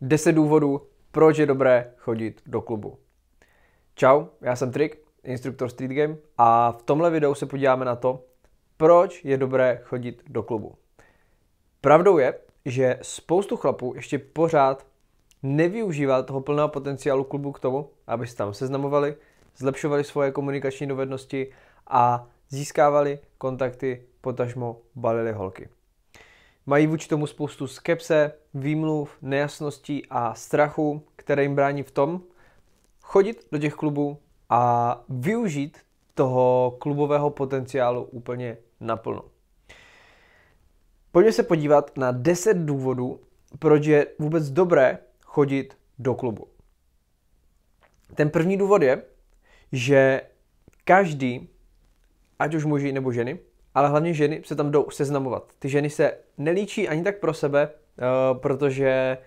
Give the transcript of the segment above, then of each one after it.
10 důvodů, proč je dobré chodit do klubu. Čau, já jsem Trik, instruktor Street Game a v tomhle videu se podíváme na to, proč je dobré chodit do klubu. Pravdou je, že spoustu chlapů ještě pořád nevyužívá toho plného potenciálu klubu k tomu, aby se tam seznamovali, zlepšovali svoje komunikační dovednosti a získávali kontakty, potažmo balili holky. Mají vůči tomu spoustu skepse, výmluv, nejasností a strachu, které jim brání v tom chodit do těch klubů a využít toho klubového potenciálu úplně naplno. Pojďme se podívat na 10 důvodů, proč je vůbec dobré chodit do klubu. Ten první důvod je, že každý, ať už muži nebo ženy, ale hlavně ženy se tam jdou seznamovat. Ty ženy se nelíčí ani tak pro sebe, uh, protože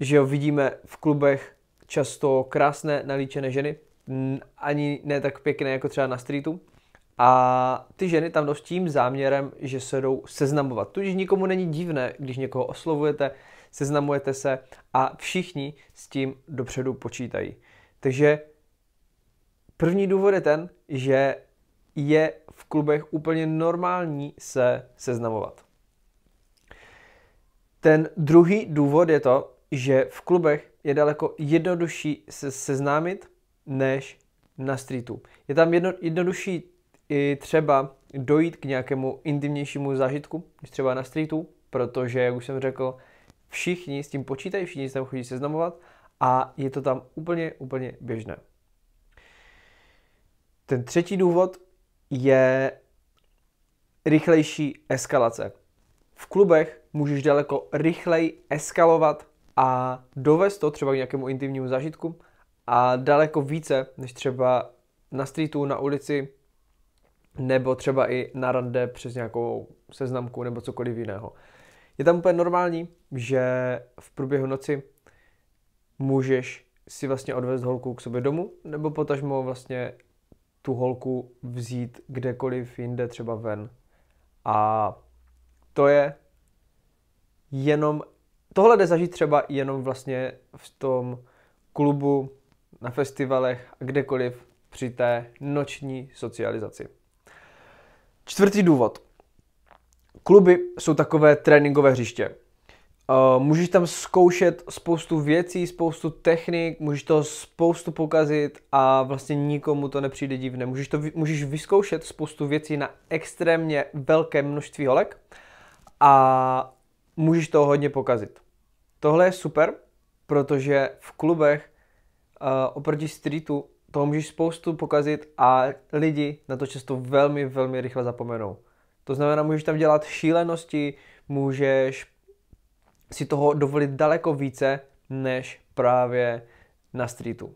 že jo, vidíme v klubech často krásné nalíčené ženy, ani ne tak pěkné jako třeba na streetu. A ty ženy tam jdou s tím záměrem, že se jdou seznamovat. Tudíž nikomu není divné, když někoho oslovujete, seznamujete se a všichni s tím dopředu počítají. Takže první důvod je ten, že je v klubech úplně normální se seznamovat. Ten druhý důvod je to, že v klubech je daleko jednodušší se seznámit než na streetu. Je tam jedno, jednodušší i třeba dojít k nějakému intimnějšímu zážitku, než třeba na streetu, protože, jak už jsem řekl, všichni s tím počítají, všichni se tam chodí seznamovat a je to tam úplně, úplně běžné. Ten třetí důvod je rychlejší eskalace. V klubech můžeš daleko rychleji eskalovat a dovést to třeba k nějakému intimnímu zážitku a daleko více, než třeba na streetu, na ulici, nebo třeba i na rande přes nějakou seznamku nebo cokoliv jiného. Je tam úplně normální, že v průběhu noci můžeš si vlastně odvést holku k sobě domů, nebo potažmo vlastně tu holku vzít kdekoliv jinde, třeba ven. A to je jenom, tohle jde zažít třeba jenom vlastně v tom klubu, na festivalech a kdekoliv při té noční socializaci. Čtvrtý důvod. Kluby jsou takové tréninkové hřiště. Uh, můžeš tam zkoušet spoustu věcí, spoustu technik, můžeš to spoustu pokazit a vlastně nikomu to nepřijde divné. Můžeš, to, můžeš vyzkoušet spoustu věcí na extrémně velké množství holek a můžeš to hodně pokazit. Tohle je super, protože v klubech uh, oproti streetu toho můžeš spoustu pokazit a lidi na to často velmi, velmi rychle zapomenou. To znamená, můžeš tam dělat šílenosti, můžeš si toho dovolit daleko více, než právě na streetu.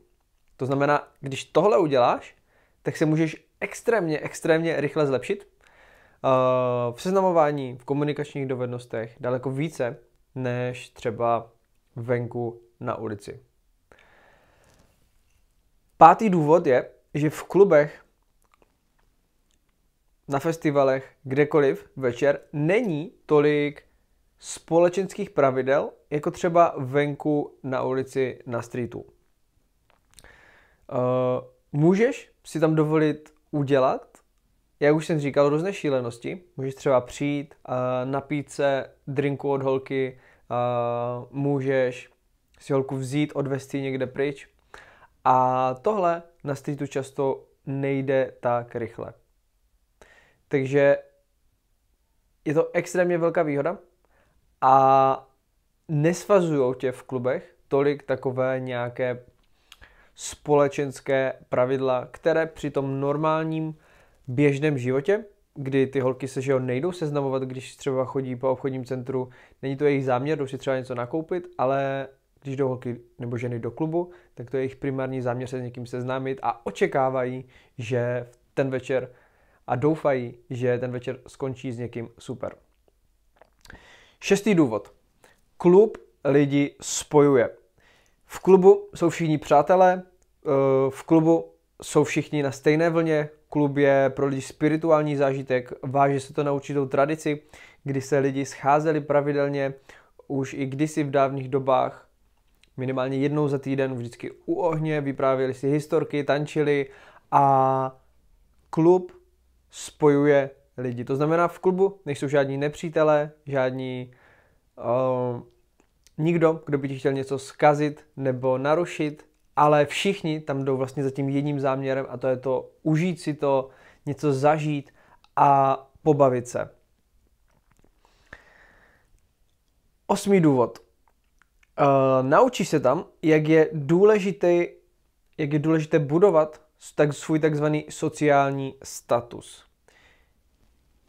To znamená, když tohle uděláš, tak se můžeš extrémně, extrémně rychle zlepšit uh, v seznamování, v komunikačních dovednostech daleko více, než třeba venku na ulici. Pátý důvod je, že v klubech, na festivalech, kdekoliv večer není tolik společenských pravidel, jako třeba venku na ulici na streetu. Uh, můžeš si tam dovolit udělat, jak už jsem říkal, různé šílenosti. Můžeš třeba přijít, napít se drinku od holky, můžeš si holku vzít, odvést ji někde pryč. A tohle na streetu často nejde tak rychle. Takže je to extrémně velká výhoda, a nesvazují tě v klubech tolik takové nějaké společenské pravidla, které při tom normálním běžném životě, kdy ty holky se že jo, nejdou seznamovat, když třeba chodí po obchodním centru, není to jejich záměr, jdou si třeba něco nakoupit, ale když jdou holky nebo ženy do klubu, tak to je jejich primární záměr se s někým seznámit a očekávají, že ten večer a doufají, že ten večer skončí s někým super. Šestý důvod. Klub lidi spojuje. V klubu jsou všichni přátelé, eh, v klubu jsou všichni na stejné vlně, klub je pro lidi spirituální zážitek, váže se to na určitou tradici, kdy se lidi scházeli pravidelně už i kdysi v dávných dobách minimálně jednou za týden vždycky u ohně, vyprávěli si historky, tančili a klub spojuje lidi. To znamená, v klubu nejsou žádní nepřítelé, žádní uh, nikdo, kdo by ti chtěl něco zkazit nebo narušit, ale všichni tam jdou vlastně za tím jedním záměrem a to je to užít si to, něco zažít a pobavit se. Osmý důvod. Uh, naučíš se tam, jak je důležité, jak je důležité budovat tak, svůj takzvaný sociální status.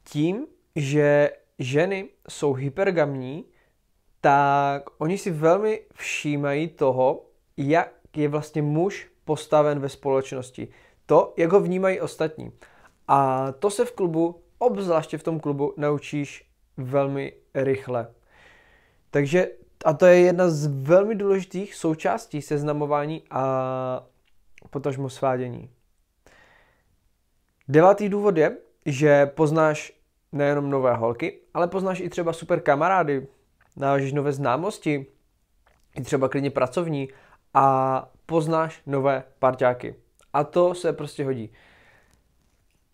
Tím, že ženy jsou hypergamní, tak oni si velmi všímají toho, jak je vlastně muž postaven ve společnosti. To, jak ho vnímají ostatní. A to se v klubu, obzvláště v tom klubu, naučíš velmi rychle. Takže, a to je jedna z velmi důležitých součástí seznamování a potažmo svádění. Devátý důvod je, že poznáš nejenom nové holky, ale poznáš i třeba super kamarády, navážeš nové známosti, i třeba klidně pracovní a poznáš nové parťáky. A to se prostě hodí.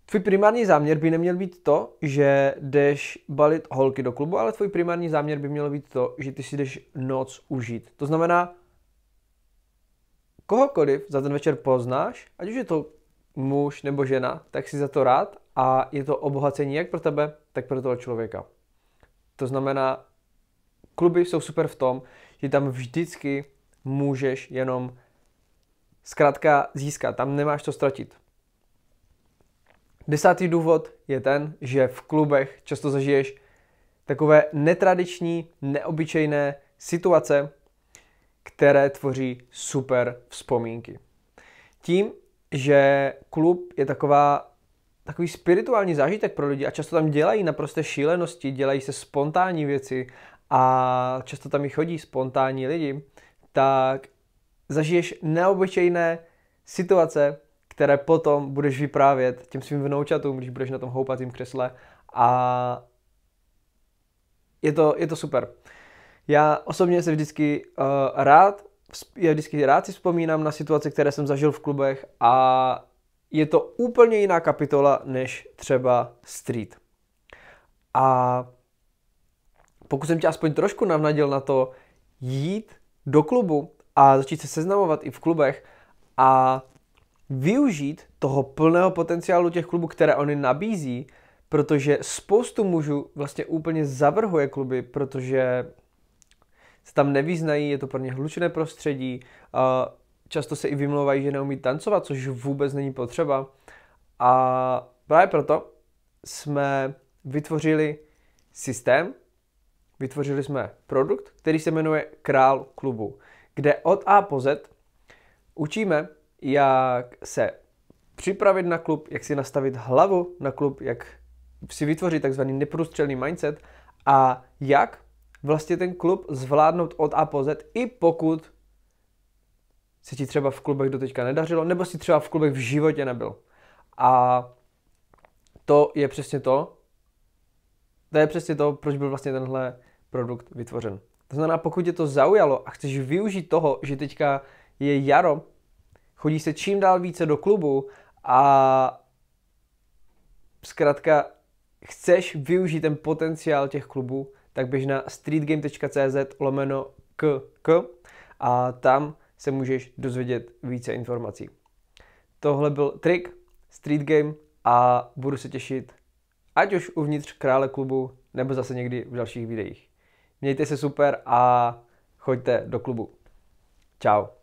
Tvůj primární záměr by neměl být to, že jdeš balit holky do klubu, ale tvůj primární záměr by měl být to, že ty si jdeš noc užít. To znamená, kohokoliv za ten večer poznáš, ať už je to muž nebo žena, tak si za to rád a je to obohacení jak pro tebe, tak pro toho člověka. To znamená, kluby jsou super v tom, že tam vždycky můžeš jenom zkrátka získat, tam nemáš to ztratit. Desátý důvod je ten, že v klubech často zažiješ takové netradiční, neobyčejné situace, které tvoří super vzpomínky. Tím, že klub je taková, takový spirituální zážitek pro lidi a často tam dělají naprosté šílenosti, dělají se spontánní věci a často tam i chodí spontánní lidi, tak zažiješ neobyčejné situace, které potom budeš vyprávět těm svým vnoučatům, když budeš na tom houpacím křesle a je to, je to super. Já osobně se vždycky uh, rád, já vždycky rád si vzpomínám na situace, které jsem zažil v klubech a je to úplně jiná kapitola než třeba street. A pokud jsem tě aspoň trošku navnadil na to jít do klubu a začít se seznamovat i v klubech a využít toho plného potenciálu těch klubů, které oni nabízí, protože spoustu mužů vlastně úplně zavrhuje kluby, protože se tam nevyznají, je to pro ně hlučné prostředí, často se i vymlouvají, že neumí tancovat, což vůbec není potřeba. A právě proto jsme vytvořili systém, vytvořili jsme produkt, který se jmenuje Král klubu, kde od A po Z učíme, jak se připravit na klub, jak si nastavit hlavu na klub, jak si vytvořit takzvaný neprůstřelný mindset a jak vlastně ten klub zvládnout od A po Z, i pokud se ti třeba v klubech doteďka nedařilo, nebo si třeba v klubech v životě nebyl. A to je přesně to, to je přesně to, proč byl vlastně tenhle produkt vytvořen. To znamená, pokud tě to zaujalo a chceš využít toho, že teďka je jaro, chodí se čím dál více do klubu a zkrátka chceš využít ten potenciál těch klubů, tak běž na streetgame.cz lomeno k, k a tam se můžeš dozvědět více informací. Tohle byl trik Street Game a budu se těšit ať už uvnitř krále klubu, nebo zase někdy v dalších videích. Mějte se super a choďte do klubu. Ciao.